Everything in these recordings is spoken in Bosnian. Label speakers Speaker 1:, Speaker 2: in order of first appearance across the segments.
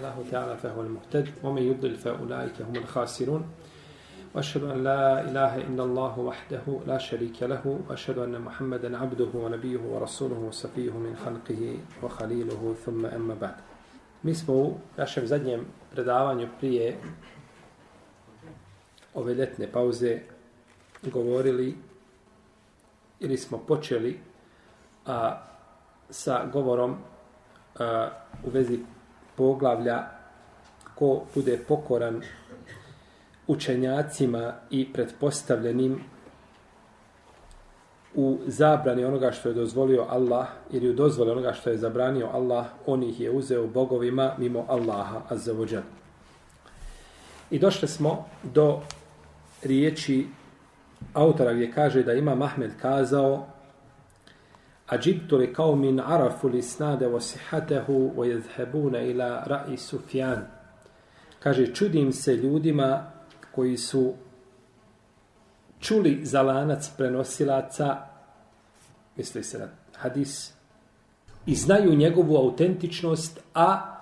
Speaker 1: الله تعالى فهو المهتد ومن يضلل فأولئك هم الخاسرون وأشهد أن لا إله إلا الله وحده لا شريك له وأشهد أن محمدا عبده ونبيه ورسوله وصفيه من خلقه وخليله ثم أما بعد Mismo u našem zadnjem predavanju prije ove letne pauze govorili ili smo počeli a, sa govorom a, u vezi poglavlja ko bude pokoran učenjacima i pretpostavljenim u zabrani onoga što je dozvolio Allah ili u dozvoli onoga što je zabranio Allah, on ih je uzeo bogovima mimo Allaha azzavuđan. I došli smo do riječi autora gdje kaže da ima Mahmed kazao Ađibtu li kao min arafu li snade wa sihatehu wa jedhebuna ila ra'i Sufjan. Kaže, čudim se ljudima koji su čuli za lanac prenosilaca, misli se na hadis, i znaju njegovu autentičnost, a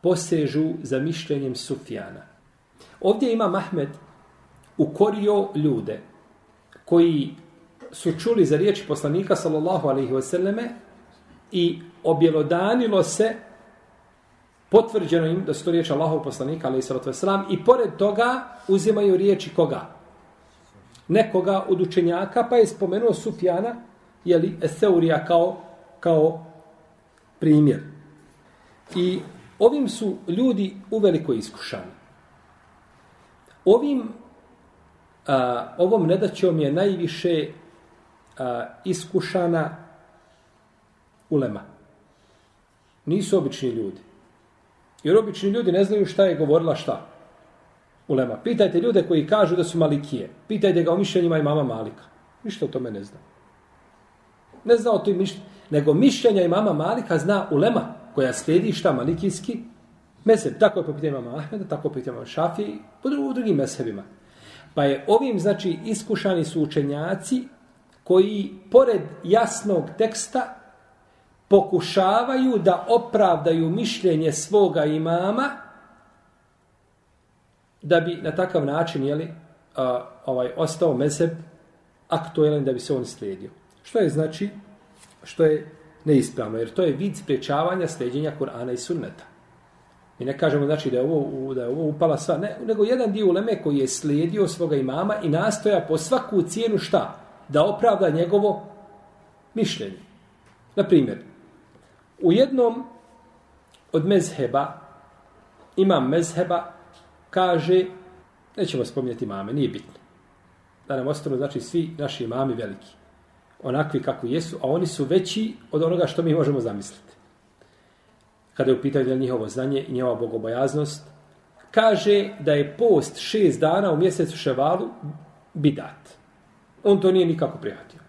Speaker 1: posežu za mišljenjem Sufjana. Ovdje ima Mahmed ukorio ljude koji su čuli za riječi poslanika sallallahu alaihi wasallame i objelodanilo se potvrđeno im da su to riječi Allahov poslanika alaihi sallatu wasallam i pored toga uzimaju riječi koga? Nekoga od učenjaka pa je spomenuo Sufjana jeli, Eseurija kao, kao primjer. I ovim su ljudi uveliko iskušani. Ovim a, ovom nedaćom je najviše a, iskušana ulema. Nisu obični ljudi. Jer obični ljudi ne znaju šta je govorila šta. Ulema. Pitajte ljude koji kažu da su malikije. Pitajte ga o mišljenjima i mama Malika. Ništa o tome ne zna. Ne zna o toj mišljenju. Nego mišljenja i mama Malika zna ulema koja slijedi šta malikijski mezeb. Tako je po pitanju mama Ahmeda, tako po pitanju Šafije i po drugim mezebima. Pa je ovim, znači, iskušani su učenjaci koji, pored jasnog teksta, pokušavaju da opravdaju mišljenje svoga imama da bi na takav način, jeli, a, ovaj, ostao mezeb aktuelan da bi se on slijedio. Što je, znači, što je neispravno, jer to je vid spriječavanja sljeđenja Kur'ana i Sunneta. Mi ne kažemo znači da je ovo da je ovo upala sva, ne, nego jedan dio uleme koji je slijedio svoga imama i nastoja po svaku cijenu šta? Da opravda njegovo mišljenje. Na primjer, u jednom od mezheba, imam mezheba, kaže, nećemo spominjati mame, nije bitno. Da nam ostanu, znači, svi naši mami veliki. Onakvi kako jesu, a oni su veći od onoga što mi možemo zamisliti kada je u pitanju njihovo znanje i njihova bogobojaznost, kaže da je post šest dana u mjesecu ševalu bidat. On to nije nikako prihvatio.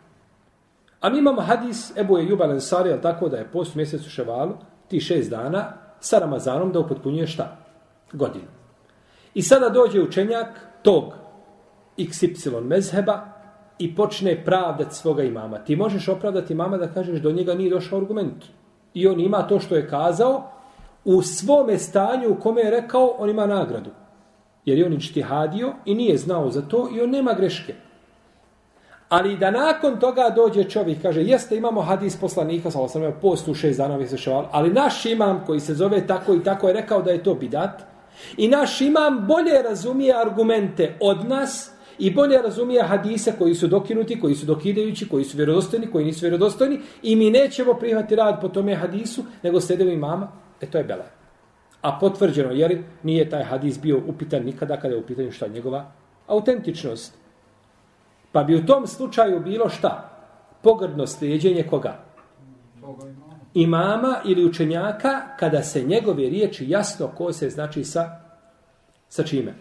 Speaker 1: A mi imamo hadis, Ebu je Jubal Ansari, tako da je post mjesecu ševalu, ti šest dana, sa Ramazanom da upotpunjuje šta? Godinu. I sada dođe učenjak tog XY mezheba i počne pravdati svoga imama. Ti možeš opravdati imama da kažeš do njega nije došao argument. I on ima to što je kazao, u svome stanju u kome je rekao, on ima nagradu. Jer je on ičtihadio i nije znao za to i on nema greške. Ali da nakon toga dođe čovjek, kaže, jeste imamo hadis poslanika, sa osam, postu šest dana se ševal, ali naš imam koji se zove tako i tako je rekao da je to bidat, i naš imam bolje razumije argumente od nas, i bolje razumije hadise koji su dokinuti, koji su dokidajući, koji su vjerodostojni, koji nisu vjerodostojni i mi nećemo prihvati rad po tome hadisu, nego sledimo imama, e to je bela. A potvrđeno, jer nije taj hadis bio upitan nikada kada je u pitanju šta njegova autentičnost. Pa bi u tom slučaju bilo šta? Pogrdno slijedjenje koga? Imama ili učenjaka kada se njegove riječi jasno ko se znači sa sa čime?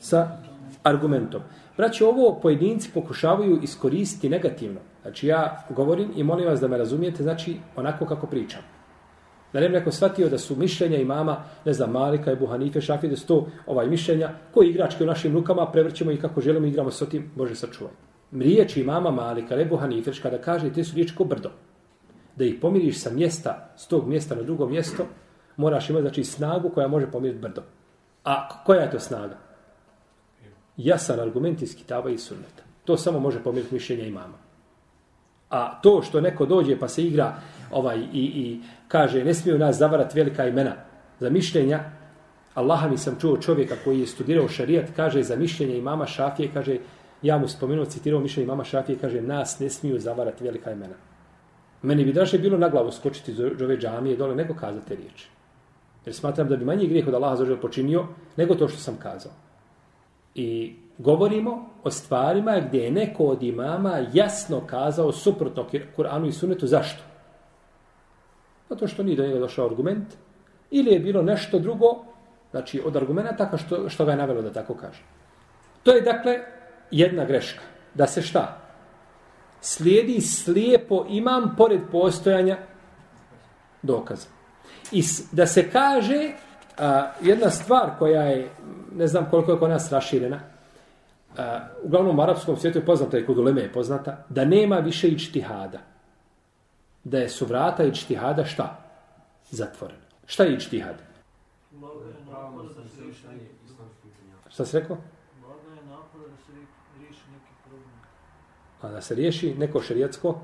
Speaker 1: Sa argumentom. Braći, ovo pojedinci pokušavaju iskoristiti negativno. Znači, ja govorim i molim vas da me razumijete, znači, onako kako pričam. Da ne bi neko shvatio da su mišljenja i mama, ne znam, Malika, Ebu Hanife, Šafi, da su to ovaj mišljenja, koji igračke u našim rukama, prevrćemo i kako želimo, igramo s tim, Bože sačuvaj. Riječ mama Malika, Ebu Hanife, kada kaže, te su riječi ko brdo. Da ih pomiriš sa mjesta, s tog mjesta na drugo mjesto, moraš imati znači, snagu koja može pomiriti brdo. A koja je to snaga? Jasan argument iz kitaba i sunneta. To samo može pomiriti mišljenja imama. A to što neko dođe pa se igra ovaj i, i kaže ne smiju nas zavarati velika imena za mišljenja, Allaha mi sam čuo čovjeka koji je studirao šarijat, kaže za mišljenje imama Šafije, kaže, ja mu spomenuo, citirao mišljenje imama Šafije, kaže, nas ne smiju zavarati velika imena. Meni bi draže bilo na glavu skočiti iz ove džamije dole, nego kazati riječi. Jer smatram da bi manji grijeh od Allaha zaođer počinio, nego to što sam kazao. I govorimo o stvarima gdje je neko od imama jasno kazao suprotno Kur'anu i Sunnetu. Zašto? Zato što nije do njega došao argument. Ili je bilo nešto drugo, znači od argumenta što, što ga je navelo da tako kaže. To je dakle jedna greška. Da se šta? Slijedi slijepo imam pored postojanja dokaza. I da se kaže a, jedna stvar koja je, ne znam koliko je kod nas raširena, a, uglavnom u arapskom svijetu je poznata i kod Uleme je poznata, da nema više ičtihada. Da je su vrata ičtihada šta? Zatvorena. Šta je ičtihad? Šta si rekao? A da se riješi neko šerijatsko?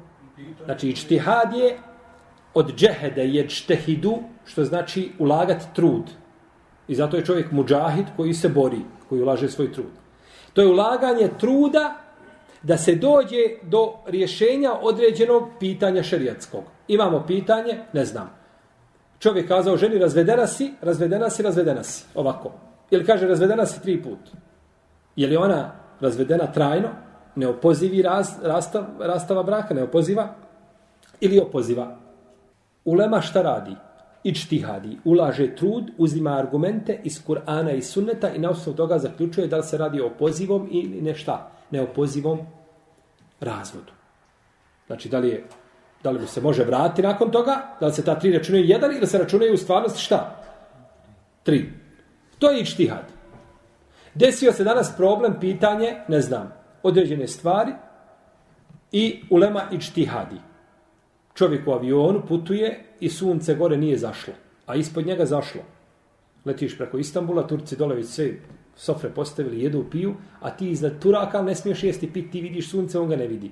Speaker 1: Znači, ičtihad je od džehede je čtehidu, što znači ulagati trud. I zato je čovjek muđahid koji se bori, koji ulaže svoj trud. To je ulaganje truda da se dođe do rješenja određenog pitanja šerijatskog. Imamo pitanje, ne znam. Čovjek kazao ženi, razvedena si, razvedena si, razvedena si. Ovako. Ili kaže, razvedena si tri put. Je li ona razvedena trajno, neopozivi raz, rastav, rastava braka, ne opoziva? ili opoziva? Ulema šta radi? Ičtihadi. Ulaže trud, uzima argumente iz Kur'ana i Sunneta i na osnovu toga zaključuje da li se radi o pozivom ili nešta. Ne o pozivom razvodu. Znači, da li, je, da li se može vratiti nakon toga? Da li se ta tri računaju jedan ili se računaju u stvarnosti šta? Tri. To je ičtihad. Desio se danas problem, pitanje, ne znam, određene stvari i ulema ičtihadi čovjek u avionu putuje i sunce gore nije zašlo, a ispod njega zašlo. Letiš preko Istambula, Turci dole već sve sofre postavili, jedu, piju, a ti iznad Turaka ne smiješ jesti pit, ti vidiš sunce, on ga ne vidi.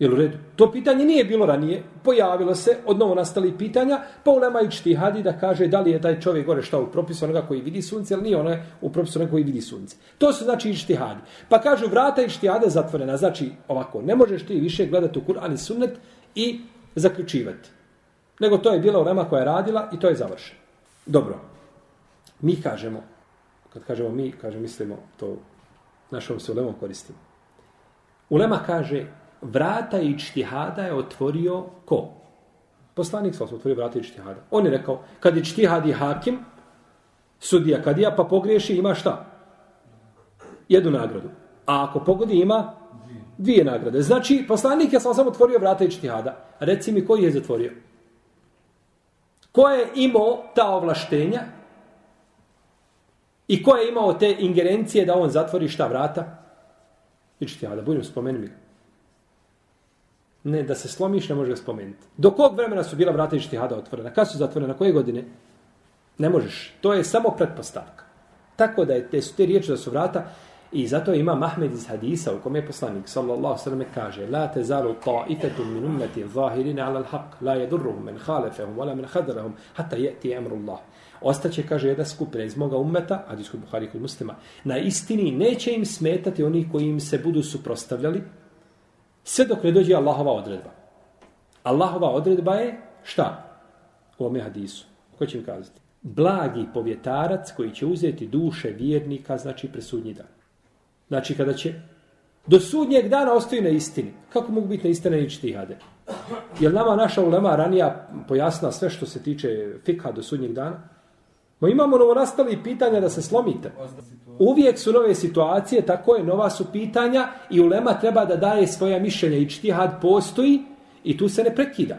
Speaker 1: Jel u redu? To pitanje nije bilo ranije, pojavilo se, od novo nastali pitanja, pa ulema i čti hadi da kaže da li je taj čovjek gore šta u propisu onoga koji vidi sunce, ili nije ono u propisu onoga koji vidi sunce. To su znači i hadi. Pa kažu vrata i čti hade zatvorena, znači ovako, ne možeš ti više gledati u Kur'an i sunnet i zaključivati. Nego to je bila ulema koja je radila i to je završeno. Dobro. Mi kažemo, kad kažemo mi, kaže, mislimo to našom se ulemom koristimo. Ulema kaže, vrata i čtihada je otvorio ko? Poslanik sa otvorio vrata i čtihada. On je rekao, kad je čtihad i hakim, sudija kadija, pa pogriješi, ima šta? Jednu nagradu. A ako pogodi, ima dvije nagrade. Znači, poslanik je sam sam otvorio vrata i čtihada. Reci mi koji je zatvorio? Ko je imao ta ovlaštenja? I ko je imao te ingerencije da on zatvori šta vrata? I da budem spomeni mi Ne, da se slomiš, ne može ga spomenuti. Do kog vremena su bila vrata ištihada otvorena? Kad su zatvorena? Na koje godine? Ne možeš. To je samo pretpostavka. Tako da je, te su te riječi da su vrata, I zato ima Mahmed iz hadisa u kome je poslanik sallallahu sallam kaže La te zalu ta'ifetum min ummeti zahirina ala l'haq la jedurruhum men khalefehum wala men hadarahum hatta jeti emru Allah. Ostaće, kaže, jedna skupina iz moga ummeta, hadis kod Buhari kod muslima, na istini neće im smetati oni koji im se budu suprostavljali sve dok ne dođe Allahova odredba. Allahova odredba je šta? U ome hadisu. Ko će mi kazati? Blagi povjetarac koji će uzeti duše vjernika, znači presudnji dan. Znači kada će do sudnjeg dana ostaju na istini. Kako mogu biti na istine i čtihade? Je nama naša ulema ranija pojasna sve što se tiče fikha do sudnjeg dana? Ma imamo novo nastali pitanja da se slomite. Uvijek su nove situacije, tako je, nova su pitanja i ulema treba da daje svoja mišljenja i čtihad postoji i tu se ne prekida.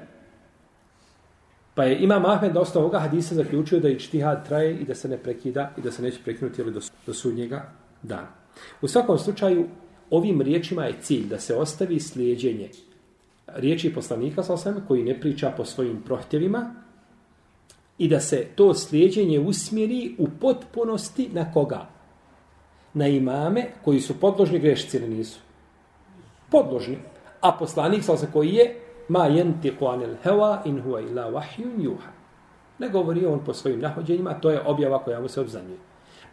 Speaker 1: Pa je Imam Ahmed na osnovu ovoga hadisa zaključio da i čtihad traje i da se ne prekida i da se neće prekinuti do, do sudnjega dana. U svakom slučaju, ovim riječima je cilj da se ostavi slijedjenje riječi poslanika sa osam, koji ne priča po svojim prohtjevima i da se to slijedjenje usmjeri u potpunosti na koga? Na imame koji su podložni grešci ili nisu? Podložni. A poslanik sa koji je ma yentiqu anil hewa in huwa ila wahyun juha. Ne govori on po svojim nahođenjima, to je objava koja mu se obzanjuje.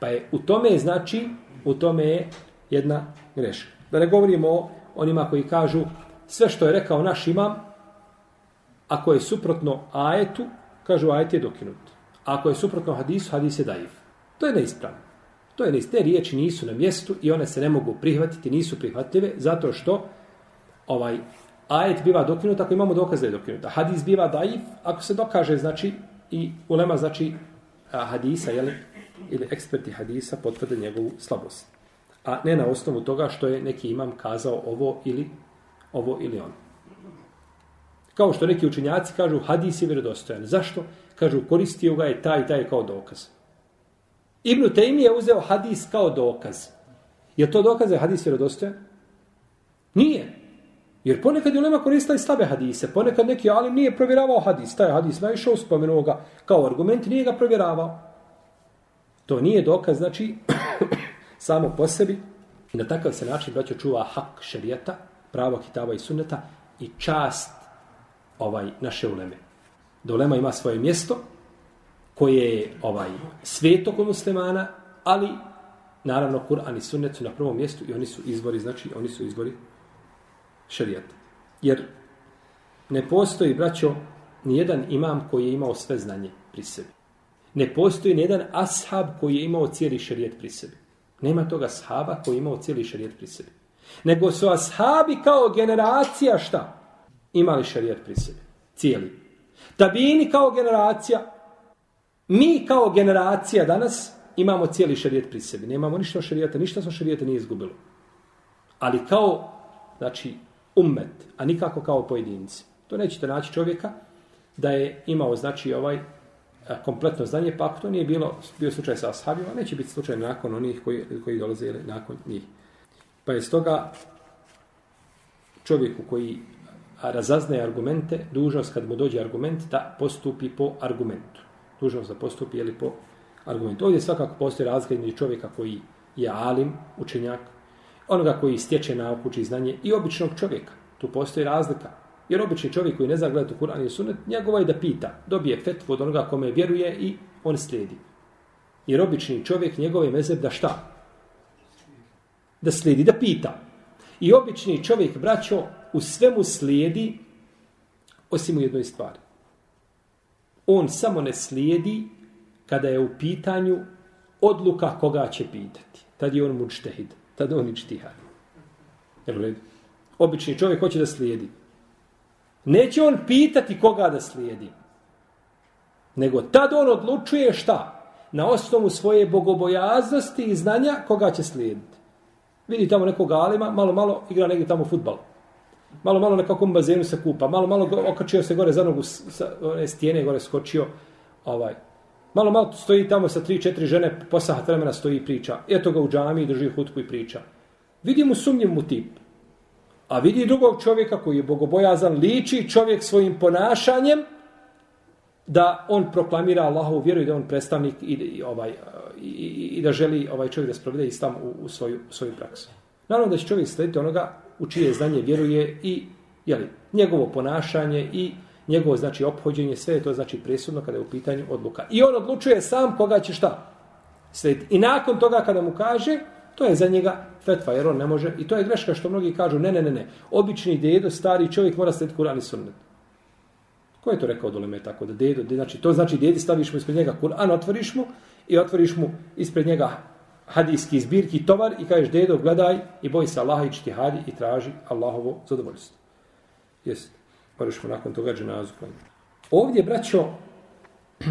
Speaker 1: Pa je u tome znači, u tome je jedna greška. Da ne govorimo o onima koji kažu sve što je rekao naš imam, ako je suprotno ajetu, kažu ajet je dokinut. Ako je suprotno hadisu, hadis je daiv. To je neispravno. To je neispravno. Te riječi nisu na mjestu i one se ne mogu prihvatiti, nisu prihvatljive, zato što ovaj ajet biva dokinut ako imamo dokaz da je dokinut. A hadis biva daiv ako se dokaže, znači, i ulema, znači, hadisa, jel, ili eksperti hadisa potvrde njegovu slabost. A ne na osnovu toga što je neki imam kazao ovo ili ovo ili ono. Kao što neki učenjaci kažu hadis je vjerodostojan. Zašto? Kažu koristio ga je taj taj kao dokaz. Ibn Taymi je uzeo hadis kao dokaz. Je to dokaz da je hadis vjerodostojan? Nije. Jer ponekad je ulema koristila i slabe hadise. Ponekad neki alim nije provjeravao hadis. Taj hadis naišao, spomenuo ga kao argument, nije ga provjeravao. To nije dokaz, znači, samo po sebi. Na takav se način braćo čuva hak šerijeta, pravo kitaba i sunneta i čast ovaj naše uleme. Da ulema ima svoje mjesto koje je ovaj sveto kod muslimana, ali naravno Kur'an i sunnet su na prvom mjestu i oni su izvori, znači oni su izvori šerijata. Jer ne postoji, braćo, ni jedan imam koji je imao sve znanje pri sebi. Ne postoji ni jedan ashab koji je imao cijeli šerijet pri sebi. Nema toga ashaba koji je imao cijeli šerijet pri sebi. Nego su ashabi kao generacija šta? Imali šerijat pri sebi. Cijeli. Tabini kao generacija. Mi kao generacija danas imamo cijeli šerijat pri sebi. Nemamo ništa od šerijeta, ništa smo šerijata nije izgubilo. Ali kao, znači, ummet, a nikako kao pojedinci. To nećete naći čovjeka da je imao, znači, ovaj kompletno znanje, pa ako to nije bilo, bio slučaj sa ashabima, neće biti slučaj nakon onih koji, koji dolaze ili nakon njih. Pa je stoga čovjeku koji razaznaje argumente, dužnost kad mu dođe argument da postupi po argumentu. Dužnost da postupi ili po argumentu. Ovdje svakako postoji razlika između čovjeka koji je alim, učenjak, onoga koji stječe nauku, uči znanje i običnog čovjeka. Tu postoji razlika. Jer obični čovjek koji ne zna gledati Kur'an i Sunnet, njegova ovaj je da pita, dobije fetvu od onoga kome vjeruje i on slijedi. Jer obični čovjek njegov je mezeb da šta? Da slijedi, da pita. I obični čovjek, braćo, u svemu slijedi osim u jednoj stvari. On samo ne slijedi kada je u pitanju odluka koga će pitati. Tad je on mučtehid. Tad on ičtihar. Obični čovjek hoće da slijedi. Neće on pitati koga da slijedi. Nego tad on odlučuje šta? Na osnovu svoje bogobojaznosti i znanja koga će slijediti. Vidi tamo nekog alima, malo, malo igra negdje tamo futbal. Malo, malo na kakvom bazenu se kupa. Malo, malo okačio se gore za nogu sa one stijene, gore skočio. Ovaj. Malo, malo stoji tamo sa tri, četiri žene, posahat vremena stoji i priča. Eto ga u džami, drži hutku i priča. Vidi mu sumnjiv mu tip. A vidi drugog čovjeka koji je bogobojazan, liči čovjek svojim ponašanjem da on proklamira Allahovu vjeru i da on predstavnik i, i, ovaj, i, i, da želi ovaj čovjek da sprovede islam u, u, svoju, u svoju praksu. Naravno da će čovjek slediti onoga u čije znanje vjeruje i jeli, njegovo ponašanje i njegovo znači ophođenje, sve je to znači presudno kada je u pitanju odluka. I on odlučuje sam koga će šta slediti. I nakon toga kada mu kaže, To je za njega fetva, jer on ne može. I to je greška što mnogi kažu, ne, ne, ne, ne. Obični dedo, stari čovjek mora slediti Kur'an i sunnet. Ko je to rekao dole Leme tako? Da dedo, de, znači, to znači dedi staviš mu ispred njega Kur'an, otvoriš mu i otvoriš mu ispred njega hadijski zbirki tovar i kažeš dedo, gledaj i boj se Allaha i čiti hadi i traži Allahovo zadovoljstvo. Jesi. Moraš mu nakon toga dženazu klanjati. Ovdje, braćo,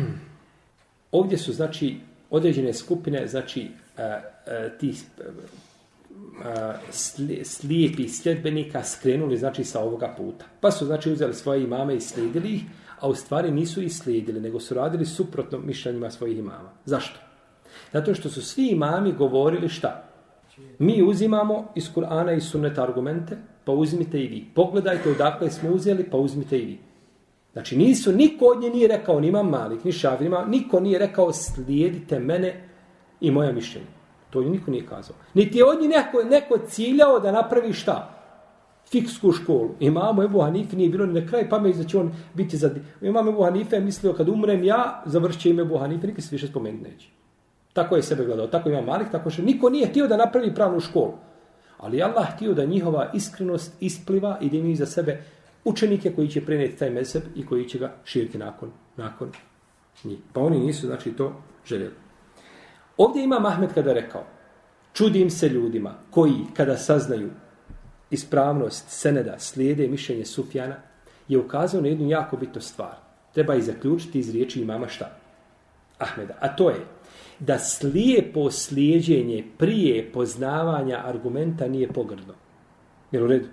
Speaker 1: ovdje su, znači, određene skupine, znači, e, e, ti slijepi sljedbenika skrenuli znači sa ovoga puta. Pa su znači uzeli svoje imame i slijedili ih, a u stvari nisu ih slijedili, nego su radili suprotno mišljenjima svojih imama. Zašto? Zato što su svi imami govorili šta? Mi uzimamo iz Kur'ana i sunneta argumente, pa uzmite i vi. Pogledajte odakle smo uzeli, pa uzmite i vi. Znači nisu, niko od nje nije rekao, ni imam malik, ni šafir, niko nije rekao slijedite mene i moja mišljenja. To niko nije kazao. Niti je od njih neko, neko ciljao da napravi šta? Fiksku školu. Imamo Ebu Hanife, nije bilo ni na kraj pamet da će on biti za... Imamo Ebu Hanife, mislio kad umrem ja, završće ime Ebu Hanife, nikad se više spomenuti neće. Tako je sebe gledao. Tako ima Malik, tako što niko nije htio da napravi pravnu školu. Ali Allah htio da njihova iskrenost ispliva i da imaju za sebe učenike koji će preneti taj meseb i koji će ga širiti nakon, nakon njih. Pa oni nisu, znači, to željeli. Ovdje ima Mahmed kada rekao, čudim se ljudima koji, kada saznaju ispravnost Seneda, slijede mišljenje Sufjana, je ukazao na jednu jako bitnu stvar. Treba i zaključiti iz riječi imama šta? Ahmeda. A to je da slijepo slijedjenje prije poznavanja argumenta nije pogrdno. Jer u redu?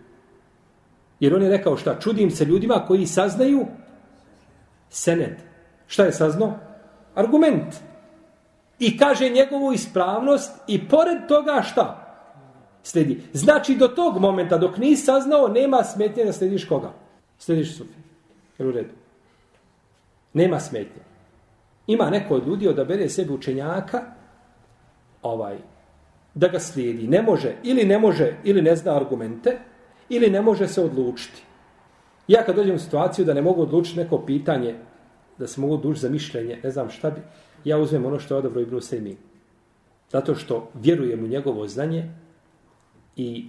Speaker 1: Jer on je rekao šta? Čudim se ljudima koji saznaju sened. Šta je saznao? Argument. I kaže njegovu ispravnost i pored toga šta? Sledi. Znači do tog momenta dok nisi saznao nema smetnje da slediš koga? Slediš sufi. Jel u redu? Nema smetnje. Ima neko od ljudi odabere sebi učenjaka ovaj, da ga slijedi. Ne može, ili ne može, ili ne zna argumente, ili ne može se odlučiti. Ja kad dođem u situaciju da ne mogu odlučiti neko pitanje, da se mogu odlučiti za mišljenje, ne znam šta bi, ja uzmem ono što je odabro Ibn Usaymin. Zato što vjerujem u njegovo znanje i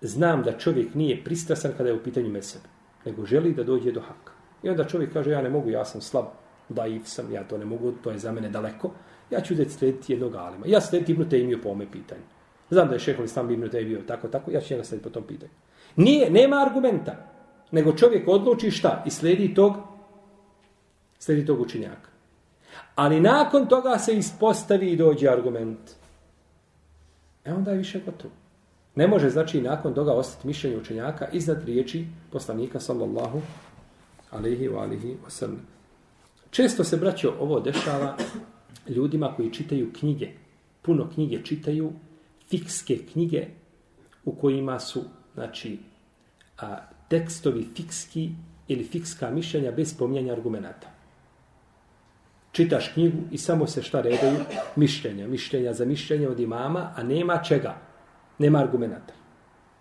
Speaker 1: znam da čovjek nije pristrasan kada je u pitanju mesebe, nego želi da dođe do haka. I onda čovjek kaže, ja ne mogu, ja sam slab, daiv sam, ja to ne mogu, to je za mene daleko. Ja ću uzeti slediti jednog alima. Ja slediti Ibn Taymiju po ome pitanju. Znam da je šehol Islam Ibn Taymiju tako, tako, ja ću njega slediti po tom pitanju. Nije, nema argumenta. Nego čovjek odluči šta i sledi tog, sledi tog učenjaka. Ali nakon toga se ispostavi i dođe argument. E onda je više gotovo. Ne može znači nakon toga ostati mišljenje učenjaka iznad riječi poslanika sallallahu alihi wa alihi wa sallam. Često se, braćo, ovo dešava ljudima koji čitaju knjige. Puno knjige čitaju, fikske knjige u kojima su znači, a, tekstovi fikski ili fikska mišljenja bez spominjanja argumenta. Čitaš knjigu i samo se šta redaju? Mišljenja. Mišljenja za mišljenje od imama, a nema čega. Nema argumenta.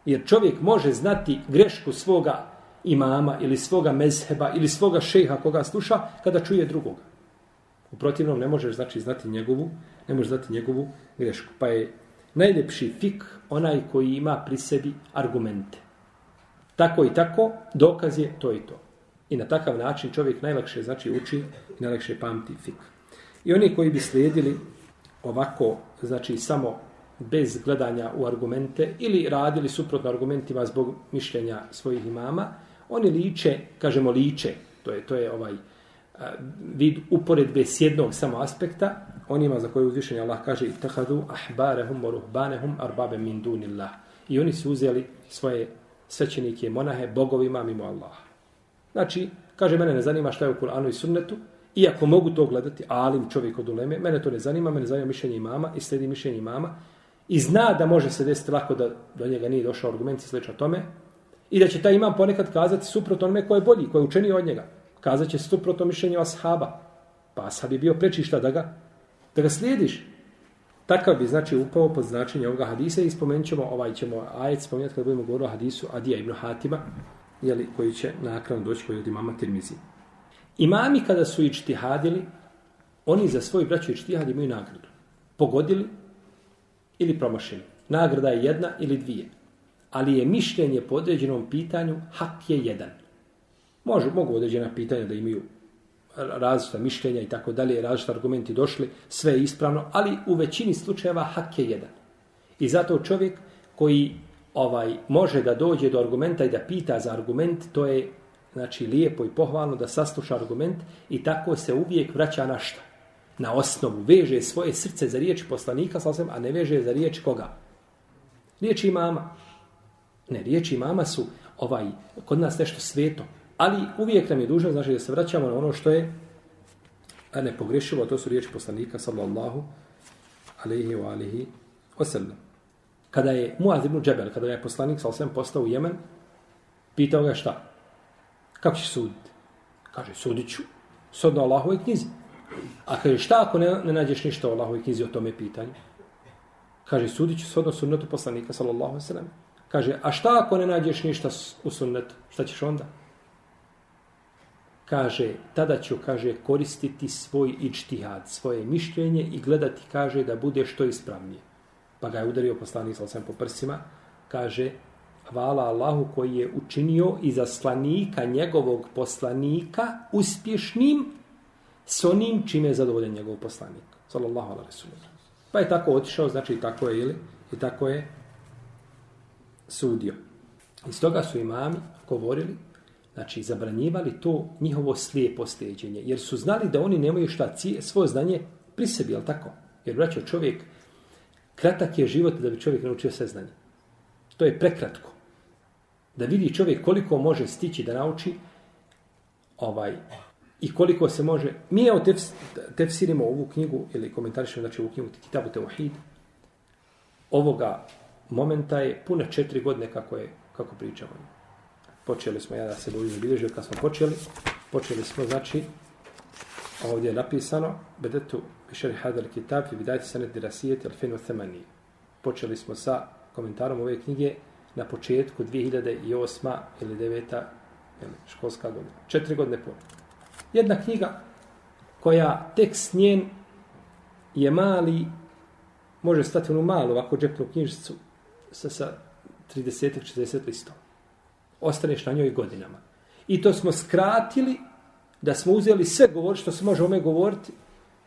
Speaker 1: Jer čovjek može znati grešku svoga imama ili svoga mezheba ili svoga šeha koga sluša kada čuje drugoga. U protivnom ne možeš znači znati njegovu, ne možeš znati njegovu grešku. Pa je najljepši fik onaj koji ima pri sebi argumente. Tako i tako, dokaz je to i to. I na takav način čovjek najlakše znači uči i najlakše pamti fik. I oni koji bi slijedili ovako, znači samo bez gledanja u argumente ili radili suprotno argumentima zbog mišljenja svojih imama, oni liče, kažemo liče, to je to je ovaj vid uporedbe s jednog samo aspekta, onima za koje uzvišenje Allah kaže tahadu ahbarehum wa ruhbanehum arbabe min dunillah. I oni su uzeli svoje svećenike monahe bogovima mimo Allaha. Znači, kaže, mene ne zanima šta je u Kur'anu i sunnetu, iako mogu to gledati, alim čovjek od uleme, mene to ne zanima, mene zanima mišljenje imama i sledi mišljenje imama i zna da može se desiti lako da do njega nije došao argument i slično tome i da će taj imam ponekad kazati suprotno onome ko je bolji, ko je učeniji od njega. Kazat će suprotno mišljenje ashaba. Pa ashab je bio prečišta da ga da ga slijediš. Takav bi znači upao pod značenje ovoga hadisa i spomenut ćemo, ovaj ćemo ajet spomenuti kada budemo govorili o hadisu Adija ibn Hatima, jeli, koji će nakon doći koji od imama Tirmizi. Imami kada su ičtihadili, oni za svoj braću ičtihad imaju nagradu. Pogodili ili promašili. Nagrada je jedna ili dvije. Ali je mišljenje po određenom pitanju, hak je jedan. Može, mogu određena pitanja da imaju različita mišljenja i tako dalje, različite argumenti došli, sve je ispravno, ali u većini slučajeva hak je jedan. I zato čovjek koji ovaj može da dođe do argumenta i da pita za argument, to je znači lijepo i pohvalno da sasluša argument i tako se uvijek vraća na šta? Na osnovu. Veže svoje srce za riječ poslanika, sasvim, a ne veže za riječ koga? Riječi mama. Ne, riječi mama su ovaj, kod nas nešto sveto. Ali uvijek nam je dužno znači, da se vraćamo na ono što je nepogrešivo, to su riječi poslanika, sallallahu alaihi wa alihi wasallam. Kada je Muaz ibn Džebel, kada je poslanik sallallahu postao u Jemen, pitao ga šta? Kako ćeš suditi? Kaže, sudit ću sodno Allahove knjizi. A kaže, šta ako ne, ne nađeš ništa o Allahove knjizi o tome pitanju? Kaže, sudit ću sodno sunnetu poslanika, sallallahu sallam. Kaže, a šta ako ne nađeš ništa u sunnetu? Šta ćeš onda? Kaže, tada ću, kaže, koristiti svoj ičtihad, svoje mišljenje i gledati, kaže, da bude što ispravnije. Pa ga je udario poslanik, sa po prsima. Kaže, hvala Allahu koji je učinio i zaslanika njegovog poslanika uspješnim s onim čime je zadovoljen njegov poslanik. Sallallahu alaihi sallam. Pa je tako otišao, znači i tako je, ili? I tako je sudio. Iz toga su imami govorili, znači zabranjivali to njihovo slijepo steđenje, jer su znali da oni nemaju šta cije, svoje znanje pri sebi, jel tako? Jer vraćao čovjek, kratak je život da bi čovjek naučio sve znanje. To je prekratko. Da vidi čovjek koliko može stići da nauči ovaj i koliko se može... Mi evo tefs, tefsirimo ovu knjigu ili komentarišemo znači ovu knjigu Kitabu Teuhid. Ovoga momenta je pune četiri godine kako je kako pričamo. Počeli smo, ja da se bojim bilježio kad smo počeli. Počeli smo, znači, ovdje je napisano Bedetu bišer hadal Kitab i vidajte se dirasijet dirasijeti alfenu themani. Počeli smo sa komentarom ove knjige na početku 2008. ili 9. školska godina. Četiri godine po. Jedna knjiga koja tekst njen je mali, može stati onu malu ovako džepnu knjižicu sa, sa 30-40 listom. Ostaneš na njoj godinama. I to smo skratili da smo uzeli sve govor što se može ome govoriti,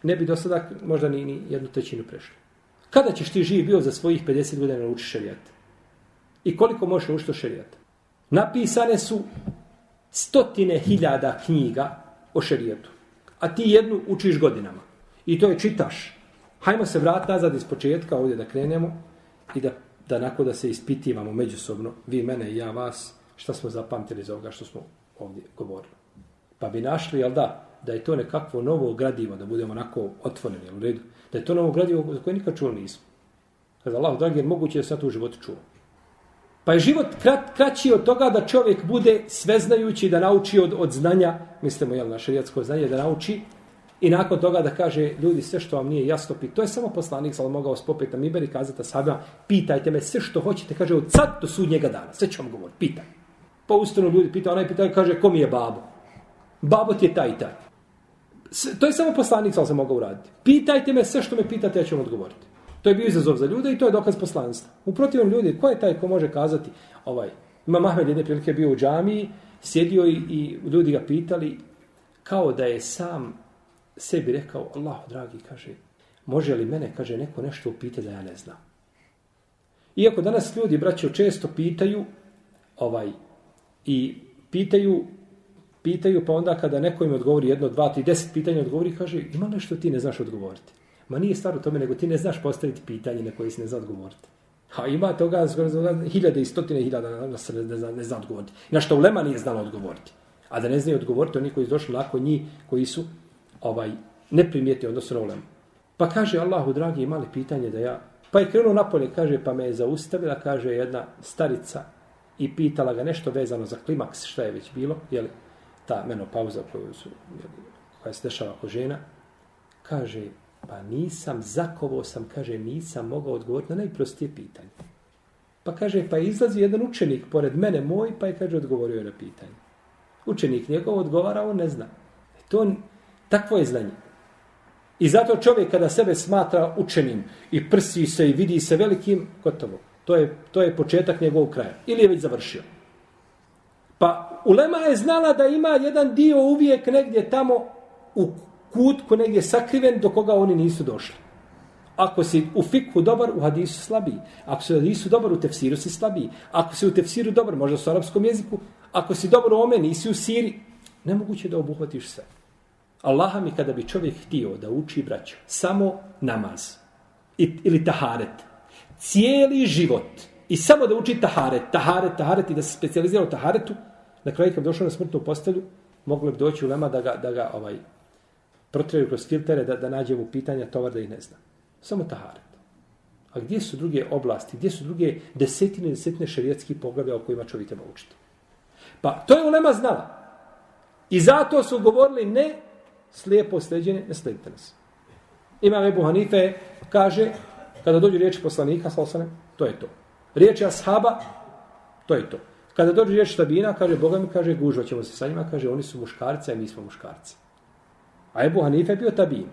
Speaker 1: ne bi do sada možda ni, ni jednu trećinu prešli. Kada ćeš ti živi bio za svojih 50 godina naučiti šerijat? I koliko možeš naučiti šarijat? Napisane su stotine hiljada knjiga o šerijatu. A ti jednu učiš godinama. I to je čitaš. Hajmo se vratiti nazad iz početka ovdje da krenemo i da da nakon da se ispitivamo međusobno, vi mene i ja vas, šta smo zapamtili za ovoga što smo ovdje govorili. Pa bi našli, jel da, da je to nekakvo novo gradivo, da budemo onako otvoreni, u redu, da je to novo gradivo za koje nikad čuo nismo. Kada Allah, dragi, je moguće da se to u životu čuo. Pa je život krat, kraći od toga da čovjek bude sveznajući da nauči od, od znanja, mislimo, jel, na šarijatsko znanje, da nauči I nakon toga da kaže ljudi sve što vam nije jasno, to je samo poslanik, ali mogao spopet na Miber i kazati sada, pitajte me sve što hoćete, kaže od sad do sudnjega dana, sve ću vam govoriti, pitaj. Pa ustanu ljudi pita, onaj pita, kaže, ko mi je babo? Babo ti je taj taj. To je samo poslanik, sam se mogao uraditi. Pitajte me sve što me pitate, ja ću vam odgovoriti. To je bio izazov za ljude i to je dokaz poslanstva. U protivnom ljudi, ko je taj ko može kazati, ovaj, ima Mahmed jedne prilike bio u džamiji, sjedio i, i ljudi ga pitali, kao da je sam sebi rekao, Allah, dragi, kaže, može li mene, kaže, neko nešto upite da ja ne znam. Iako danas ljudi, braćo, često pitaju, ovaj, i pitaju, pitaju, pa onda kada neko im odgovori jedno, dva, tri, deset pitanja odgovori, kaže, ima nešto ti ne znaš odgovoriti. Ma nije stvar u tome, nego ti ne znaš postaviti pitanje na koje si ne zna odgovoriti. A ima toga hiljade i stotine hiljada na se ne zna, ne zna odgovoriti. Na što ulema nije znala odgovoriti. A da ne znaju odgovoriti, oni koji su došli nakon njih, koji su ovaj neprimijeti, odnosno Ulema. Pa kaže Allahu dragi imali pitanje da ja pa je krenuo napolje kaže pa me je zaustavila kaže jedna starica i pitala ga nešto vezano za klimaks šta je već bilo je li ta menopauza koju su koja se dešava kod žena kaže pa nisam zakovo sam kaže nisam mogao odgovoriti na najprostije pitanje. Pa kaže pa izlazi jedan učenik pored mene moj pa je kaže odgovorio na pitanje. Učenik njegov odgovara on ne zna. E to Takvo je znanje. I zato čovjek kada sebe smatra učenim i prsi se i vidi se velikim, gotovo. To je, to je početak njegovog kraja. Ili je već završio. Pa Ulema je znala da ima jedan dio uvijek negdje tamo u kutku negdje sakriven do koga oni nisu došli. Ako si u fikhu dobar, u hadisu slabiji. Ako si u hadisu dobar, u tefsiru si slabiji. Ako si u tefsiru dobar, možda u arapskom jeziku. Ako si dobar u ome, nisi u siri. Nemoguće da obuhvatiš sve. Allaha mi kada bi čovjek htio da uči braću samo namaz i, ili taharet, cijeli život i samo da uči taharet, taharet, taharet i da se specializira u taharetu, na kraju kad došao na smrtnu postelju, moglo bi doći u lema da ga, da ga ovaj, protreju kroz filtere, da, da nađe u pitanja tovar da ih ne zna. Samo taharet. A gdje su druge oblasti, gdje su druge desetine, desetine šarijetskih poglavlja o kojima čovjek treba učiti? Pa to je ulema znala. I zato su govorili ne slijepo sleđene, ne slijedite nas. Imam Ebu Hanife kaže, kada dođu riječi poslanika, salosane, to je to. Riječi ashaba, to je to. Kada dođu riječ tabina, kaže, Boga mi kaže, gužva ćemo se sa njima, kaže, oni su muškarci, a mi smo muškarci. A Ebu Hanife je bio tabin.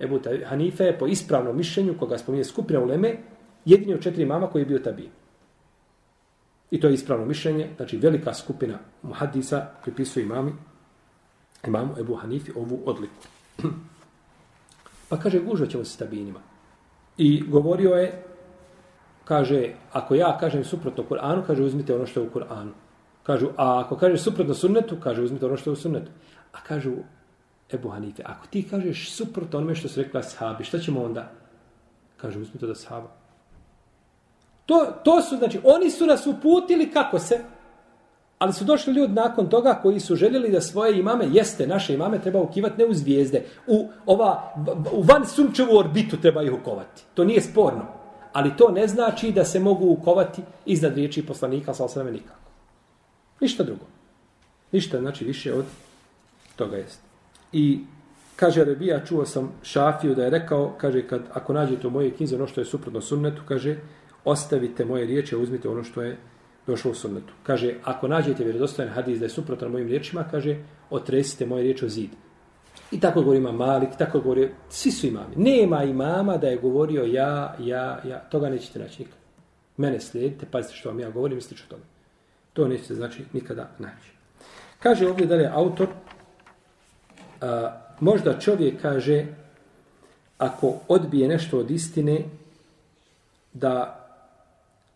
Speaker 1: Ebu Hanife je po ispravnom mišljenju, koga spominje skupina u Leme, jedini od četiri mama koji je bio tabin. I to je ispravno mišljenje, znači velika skupina muhadisa pripisuje imami, imamu Ebu Hanifi ovu odliku. Pa kaže, gužva ćemo se tabinima. I govorio je, kaže, ako ja kažem suprotno Kur'anu, kaže, uzmite ono što je u Kur'anu. Kažu, a ako kaže suprotno sunnetu, kaže, uzmite ono što je u sunnetu. A kažu, Ebu Hanife, ako ti kažeš suprotno onome što su rekla sahabi, šta ćemo onda? Kaže, uzmite da sahaba. To, to su, znači, oni su nas uputili kako se, ali su došli ljudi nakon toga koji su željeli da svoje imame, jeste, naše imame treba ukivati ne u zvijezde, u, ova, u van sunčevu orbitu treba ih ukovati. To nije sporno. Ali to ne znači da se mogu ukovati iznad riječi poslanika, sa osrame nikako. Ništa drugo. Ništa, znači, više od toga jest. I kaže Rebija, čuo sam Šafiju da je rekao, kaže, kad, ako nađete u moje knjize ono što je suprotno sunnetu, kaže, ostavite moje riječi, uzmite ono što je došlo u sunnetu. Kaže, ako nađete vjerodostojan hadis da je suprotan mojim riječima, kaže, otresite moje riječi o zid. I tako govori ima Malik, tako govori, svi su imami. Nema imama da je govorio ja, ja, ja, toga nećete naći nikad. Mene slijedite, pazite što vam ja govorim, mislite što tome. To nećete znači nikada naći. Kaže ovdje da je autor, a, možda čovjek kaže, ako odbije nešto od istine, da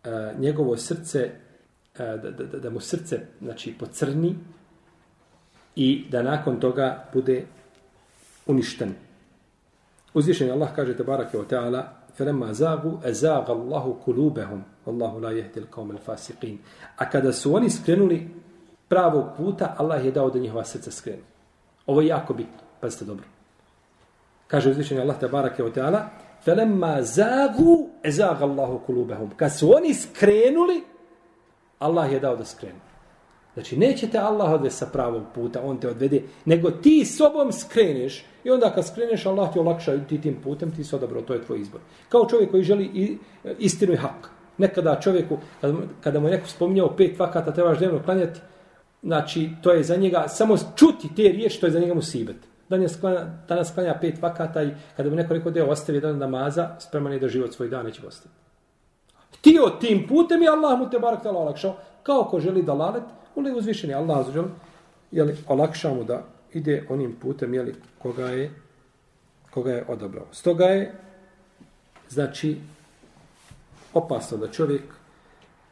Speaker 1: a, njegovo srce da, da, da mu srce znači pocrni i da nakon toga bude uništen. Uzvišen Allah kaže te barake o teala فَلَمَّا زَاغُوا أَزَاغَ اللَّهُ كُلُوبَهُمْ وَاللَّهُ لَا يَهْدِ الْقَوْمَ الْفَاسِقِينَ A kada su oni skrenuli pravog puta, Allah je dao da njihova srca skrenu. Ovo je jako bitno. Pazite dobro. Kaže uzvišen Allah te barake o teala فَلَمَّا زَاغُوا أَزَاغَ اللَّهُ كُلُوبَهُمْ Kad su oni skrenuli, Allah je dao da skrenu. Znači, neće te Allah odvesti sa pravog puta, on te odvede, nego ti sobom skreneš i onda kad skreneš, Allah ti olakša ti tim putem, ti se odabro, to je tvoj izbor. Kao čovjek koji želi e, istinu i hak. Nekada čovjeku, kada, mu je neko spominjao pet vakata, trebaš dnevno klanjati, znači, to je za njega, samo čuti te riječi, to je za njega musibet. Danas klanja, danas klanja pet vakata i kada mu neko rekao da je ostavi jedan namaza, spreman je da život svoj dan neće ostaviti htio tim putem i Allah mu te barak tala olakšao. Kao ko želi da Ule uzvišeni Allah zađel, jeli, olakša mu da ide onim putem, jeli, koga je, koga je odabrao. Stoga je, znači, opasno da čovjek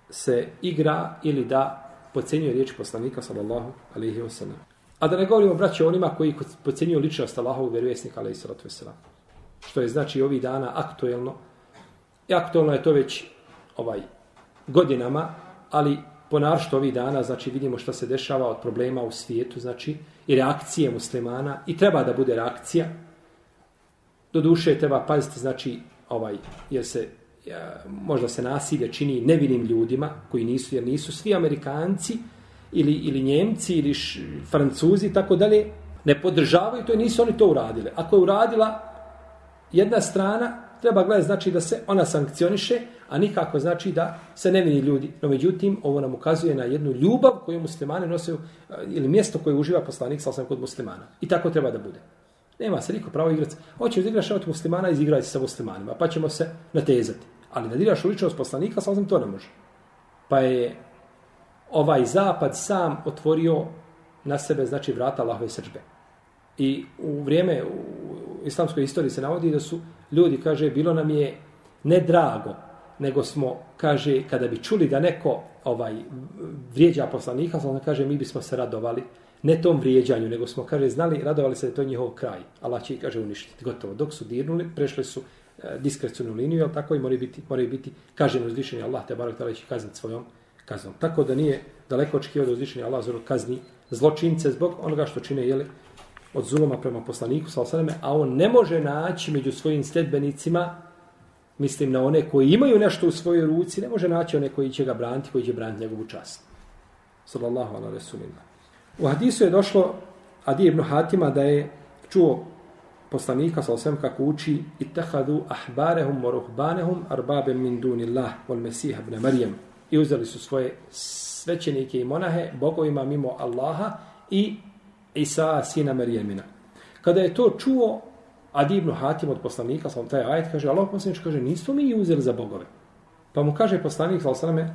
Speaker 1: se igra ili da pocenjuje riječ poslanika, sallallahu alaihi wa sallam. A da ne govorimo, braće, onima koji pocenjuju ličnost Allahovog vjerovjesnika, alaihi sallatu wa sallam. Što je, znači, ovih dana aktuelno. I aktuelno je to već ovaj godinama, ali po našto ovih dana, znači vidimo šta se dešava od problema u svijetu, znači i reakcije muslimana i treba da bude reakcija. Do duše treba paziti, znači, ovaj, jer se ja, možda se nasilje čini nevinim ljudima koji nisu, jer nisu svi Amerikanci ili, ili Njemci ili š, Francuzi, tako dalje, ne podržavaju to i nisu oni to uradili. Ako je uradila jedna strana, treba gledati znači da se ona sankcioniše, a nikako znači da se nevini ljudi. No međutim, ovo nam ukazuje na jednu ljubav koju muslimane nose eh, ili mjesto koje uživa poslanik sa kod muslimana. I tako treba da bude. Nema se niko pravo igrati. Hoćeš da igraš od muslimana, izigrati sa muslimanima, pa ćemo se natezati. Ali da diraš u ličnost poslanika, sa to ne može. Pa je ovaj zapad sam otvorio na sebe, znači, vrata Allahove srđbe. I u vrijeme, u islamskoj istoriji se navodi da su ljudi, kaže, bilo nam je ne drago, nego smo, kaže, kada bi čuli da neko ovaj vrijeđa poslanika, onda kaže, mi bismo se radovali, ne tom vrijeđanju, nego smo, kaže, znali, radovali se da je to njihov kraj. Allah će kaže, uništiti. Gotovo. Dok su dirnuli, prešli su e, diskrecijnu liniju, ali tako i moraju biti, moraju biti kažen uzvišeni Allah, te barak tada će kazniti svojom kaznom. Tako da nije daleko očekio da uzvišeni Allah zoro kazni zločince zbog onoga što čine, jeli, od zuloma prema poslaniku, sa a on ne može naći među svojim sledbenicima, mislim na one koji imaju nešto u svojoj ruci, ne može naći one koji će ga braniti, koji će braniti njegovu čast. Sallallahu ala resulina. U hadisu je došlo Adi ibn Hatima da je čuo poslanika sa osvijem kako uči itahadu ahbarehum wa ruhbanehum arbabe min dunillah wal mesih ibn Marijem i uzeli su svoje svećenike i monahe bogovima mimo Allaha i Isa sina Marijemina. Kada je to čuo Adi ibn Hatim od poslanika, sa taj ajet kaže, Allah poslanič kaže, nismo mi uzeli za bogove. Pa mu kaže poslanik, sa osrame,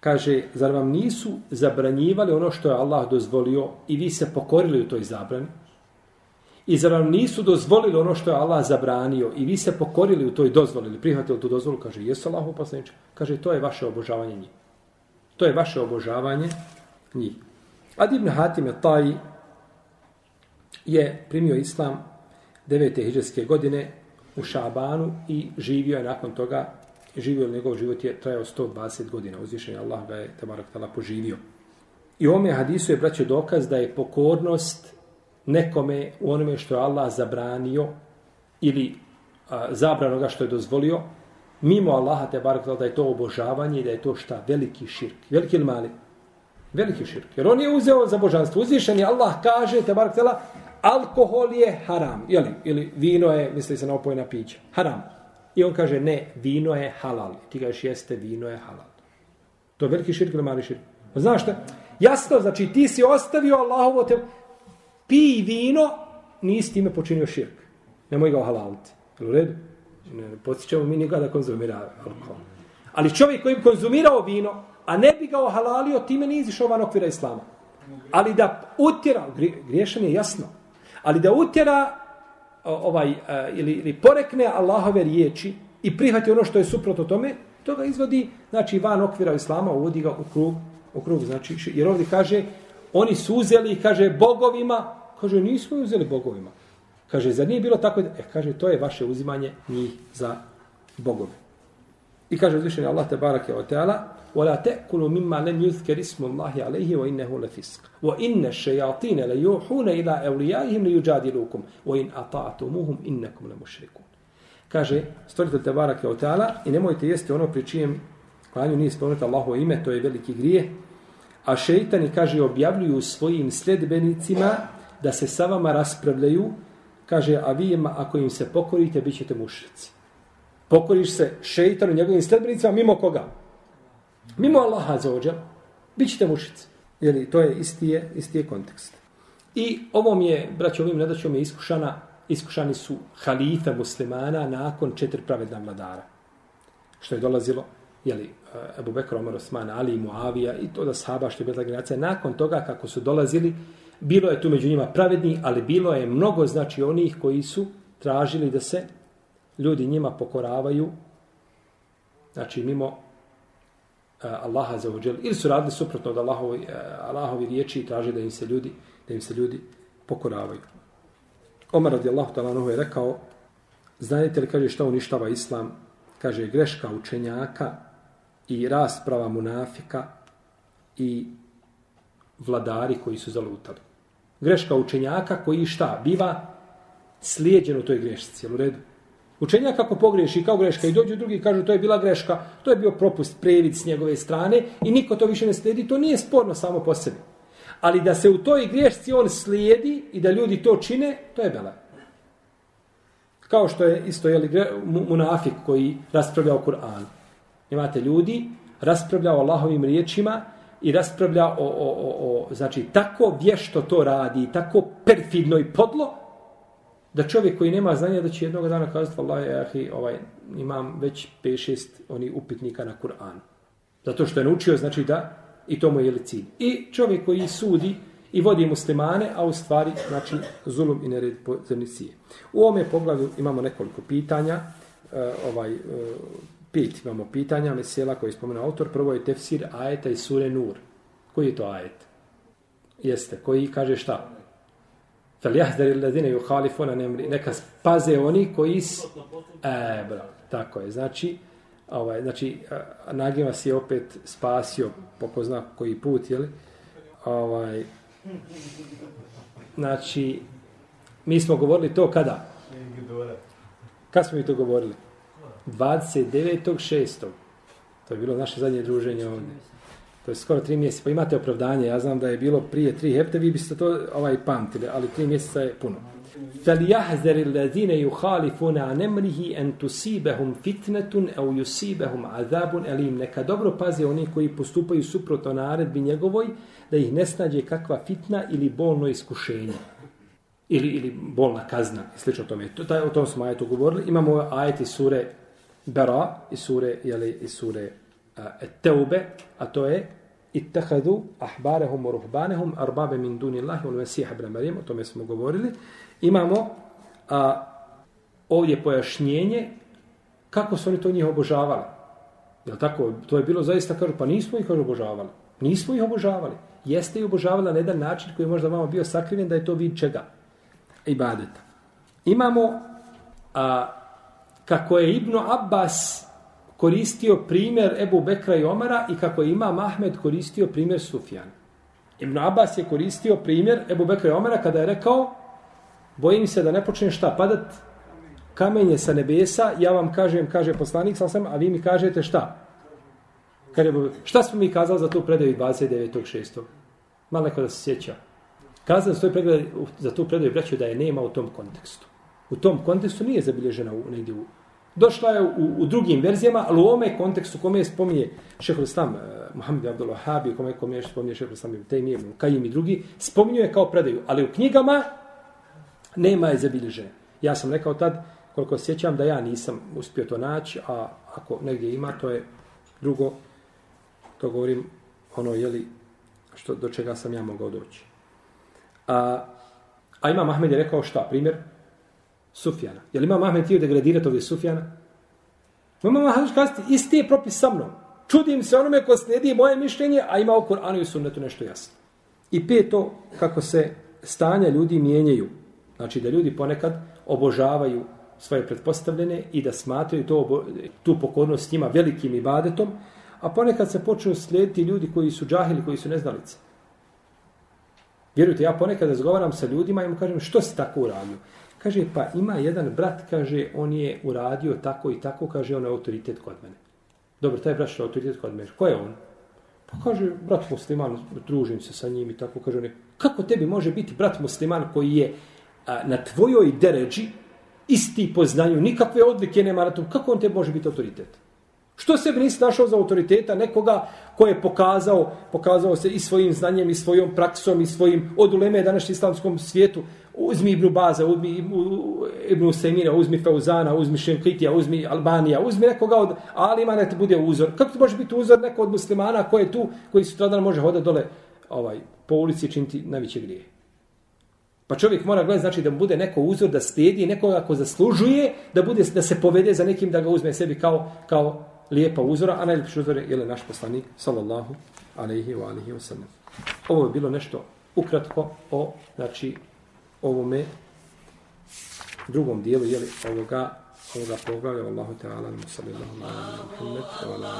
Speaker 1: kaže, zar vam nisu zabranjivali ono što je Allah dozvolio i vi se pokorili u toj zabrani? I zar vam nisu dozvolili ono što je Allah zabranio i vi se pokorili u toj dozvoli ili prihvatili tu dozvolu? Kaže, jesu Allah poslanič? Kaže, to je vaše obožavanje njih. To je vaše obožavanje njih. Adi ibn Hatim je taj je primio islam 9. hiđarske godine u Šabanu i živio je nakon toga, živio njegov život je trajao 120 godina. Uzvišen je Allah ga je tabarak tala poživio. I ome hadisu je, braćo, dokaz da je pokornost nekome u onome što je Allah zabranio ili a, zabrano ga što je dozvolio, mimo Allaha te barak da je to obožavanje i da je to šta? Veliki širk. Veliki ili mali? Veliki širk. Jer on je uzeo za božanstvo. Uzvišen je Allah kaže te barak alkohol je haram. Jeli? Ili vino je, misli se na opojna pića. Haram. I on kaže ne, vino je halal. Ti kažeš jeste, vino je halal. To je veliki širk ili mali širk? Pa znaš šta? Jasno, znači ti si ostavio Allahovo te pij vino, nisi time počinio širk. Nemoj ga ohalaliti. U redu? Ne, ne podsjećamo mi nikada da konzumira alkohol. Ali čovjek koji bi konzumirao vino, a ne bi ga ohalalio, time nije izišao van okvira islama. Ali da utjera, griješan je jasno, ali da utjera ovaj, e, ili, ili porekne Allahove riječi i prihvati ono što je suprotno tome, to ga izvodi, znači, van okvira islama, uvodi ga u krug, u krug, znači, jer ovdje kaže, oni su uzeli, kaže, bogovima, kaže, nismo uzeli bogovima. Kaže, za nije bilo tako? E, kaže, to je vaše uzimanje njih za bogove. I kaže uzvišeni Allah te barake o teala, وَلَا تَأْكُلُوا مِمَّا لَمْ يُذْكَرِ اسْمُ اللَّهِ عَلَيْهِ وَإِنَّهُ لَفِسْقٌ وَإِنَّ الشَّيَاطِينَ لَيُوحُونَ إِلَىٰ أَوْلِيَائِهِمْ لِيُجَادِلُوكُمْ وَإِنْ أَطَعْتُمُوهُمْ إِنَّكُمْ لَمُشْرِكُونَ Kaže, stvoritelj te barake o teala, i nemojte jesti ono pri čijem klanju nije spomenuto Allahovo ime, to je veliki grije, A šeitani, kaže, objavljuju svojim sljedbenicima da se sa vama raspravljaju, kaže, a vi ima, ako im se pokorite, bit ćete mušrici. Pokoriš se šeitanu, njegovim sljedbenicima, mimo koga? Mimo Allaha za ođa, bit ćete mušrici. Jeli, to je isti je, isti je kontekst. I ovom je, braćo, ovim nedaćom je iskušana, iskušani su halife muslimana nakon četiri pravedna vladara. Što je dolazilo jeli, Ebu eh, Bekr, Omar, Osman, Ali i Muavija i to da sahaba što je bila generacija. Nakon toga kako su dolazili, bilo je tu među njima pravedni, ali bilo je mnogo znači onih koji su tražili da se ljudi njima pokoravaju, znači mimo Eh, Allaha za uđel, ili su radili suprotno od Allahovi, eh, Allahovi riječi i traže da im se ljudi, da im se ljudi pokoravaju. Omar radijallahu ta'ala je rekao, znajete li, kaže, šta uništava islam? Kaže, greška učenjaka i rasprava munafika i vladari koji su zalutali. Greška učenjaka koji šta? Biva slijedjen u toj grešci, jel u redu? Učenjak kako pogreši kao greška i dođu drugi kažu to je bila greška, to je bio propust previd s njegove strane i niko to više ne slijedi, to nije sporno samo po sebi. Ali da se u toj grešci on slijedi i da ljudi to čine, to je bela. Kao što je isto jeli, munafik koji raspravlja o Kur'anu imate ljudi, raspravlja o Allahovim riječima i raspravlja o, o, o, o, znači, tako vješto to radi, tako perfidno i podlo, da čovjek koji nema znanja da će jednog dana kazati, Allah je, ahi, ovaj, imam već 5-6 oni upitnika na Kur'an. Zato što je naučio, znači da, i to mu je cilj. I čovjek koji sudi i vodi muslimane, a u stvari, znači, zulum i nered po zemlji U ovome poglavlju imamo nekoliko pitanja, e, ovaj, e, pet imamo pitanja, mesela koji spomenu autor. Prvo je tefsir ajeta i sure Nur. Koji je to ajet? Jeste, koji kaže šta? Fel الَّذِينَ il نَمْرِ. Neka paze oni koji... S... E, bravo, tako je. Znači, ovaj, znači Nagima vas je opet spasio po ko zna koji put, jeli? Ovaj, znači, mi smo govorili to kada? Kad smo mi to govorili? 29.6. To je bilo naše zadnje druženje ovdje To je skoro tri mjeseca. Pa imate opravdanje. Ja znam da je bilo prije tri hepte, vi biste to ovaj pamtili, ali tri mjeseca je puno. فَلْيَحْذَرِ الَّذِينَ يُخَالِفُونَ عَنْ أَمْرِهِ أَنْ تُسِيبَهُمْ فِتْنَةٌ أَوْ يُسِيبَهُمْ عَذَابٌ أَلِيمٌ Neka dobro paze oni koji postupaju suprotno naredbi njegovoj, da ih ne snađe kakva fitna ili bolno iskušenje. Ili, ili bolna kazna, i slično tome. To, taj, o tom smo ajetu govorili. Imamo ajeti sure Bera i sure, jeli, i sure uh, E, teube, a to je ittehadu ahbarehum u ruhbanehum arbabe min dunillahi ul Mesih ibn Marijem, o tome smo govorili. Imamo a, ovdje pojašnjenje kako su oni to njih obožavali. Jel tako? To je bilo zaista, kažu, pa nismo ih obožavali. Nismo ih obožavali. Jeste ih obožavali na jedan način koji je možda vama bio sakriven da je to vid čega? Ibadeta. Imamo a, kako je Ibnu Abbas koristio primjer Ebu Bekra i Omara i kako je Imam Ahmed koristio primjer Sufjan. Ibn Abbas je koristio primjer Ebu Bekra i Omara kada je rekao bojim se da ne počne šta padat kamenje sa nebesa, ja vam kažem, kaže poslanik, sam sam, a vi mi kažete šta? Kaže, šta smo mi kazali za tu predaju 29.6. Malo neko da se sjeća. Kazali za, predaju, za tu predaju braću da je nema u tom kontekstu. U tom kontekstu nije zabilježena u, negdje u, došla je u, u drugim verzijama, ali u ovome kontekstu kome je spominje šehol Islam, eh, Muhammed Abdul Wahhabi, kome, kome je spominje šehol Islam, Tejmije, Kajim i drugi, spominjuje kao predaju. Ali u knjigama nema je zabilježen. Ja sam rekao tad, koliko sjećam, da ja nisam uspio to naći, a ako negdje ima, to je drugo, to govorim, ono, jeli, što, do čega sam ja mogao doći. A, a ima Mahmed je rekao šta, primjer, Sufjana. Je li imam Ahmed tio degradirati ovdje Sufjana? Ima Mahmed kazati, isti je propis sa mnom. Čudim se onome ko slijedi moje mišljenje, a ima u Koranu i Sunnetu nešto jasno. I peto, kako se stanja ljudi mijenjaju. Znači da ljudi ponekad obožavaju svoje pretpostavljene i da smatraju to, tu pokornost njima velikim ibadetom, a ponekad se počnu slijediti ljudi koji su džahili, koji su neznalice. Vjerujte, ja ponekad razgovaram sa ljudima i mu kažem što si tako uradio. Kaže, pa ima jedan brat, kaže, on je uradio tako i tako, kaže, on je autoritet kod mene. Dobro, taj brat je autoritet kod mene. Ko je on? Pa kaže, brat musliman, družim se sa njim i tako, kaže on je, kako tebi može biti brat musliman koji je a, na tvojoj deređi isti po znanju, nikakve odlike nema na tom, kako on te može biti autoritet? Što se nisi našao za autoriteta nekoga ko je pokazao, pokazao se i svojim znanjem, i svojom praksom, i svojim oduleme današnjim islamskom svijetu, uzmi Ibnu Baza, uzmi Ibnu Semira, uzmi Fauzana, uzmi Šenkitija, uzmi Albanija, uzmi nekoga od Alima, ne ti bude uzor. Kako ti može biti uzor neko od muslimana koji je tu, koji sutradan može hodati dole ovaj, po ulici činiti najveće grije? Pa čovjek mora gledati, znači da bude neko uzor, da slijedi nekoga ko zaslužuje, da bude da se povede za nekim, da ga uzme sebi kao, kao lijepa uzora, a najljepši uzor je naš poslanik, sallallahu alaihi wa alihi wa sallam. Ovo je bilo nešto ukratko o, znači, ovome drugom dijelu, jeli, ovoga, ovoga poglavlja, Allahu Teala, sallallahu alaihi wa sallam,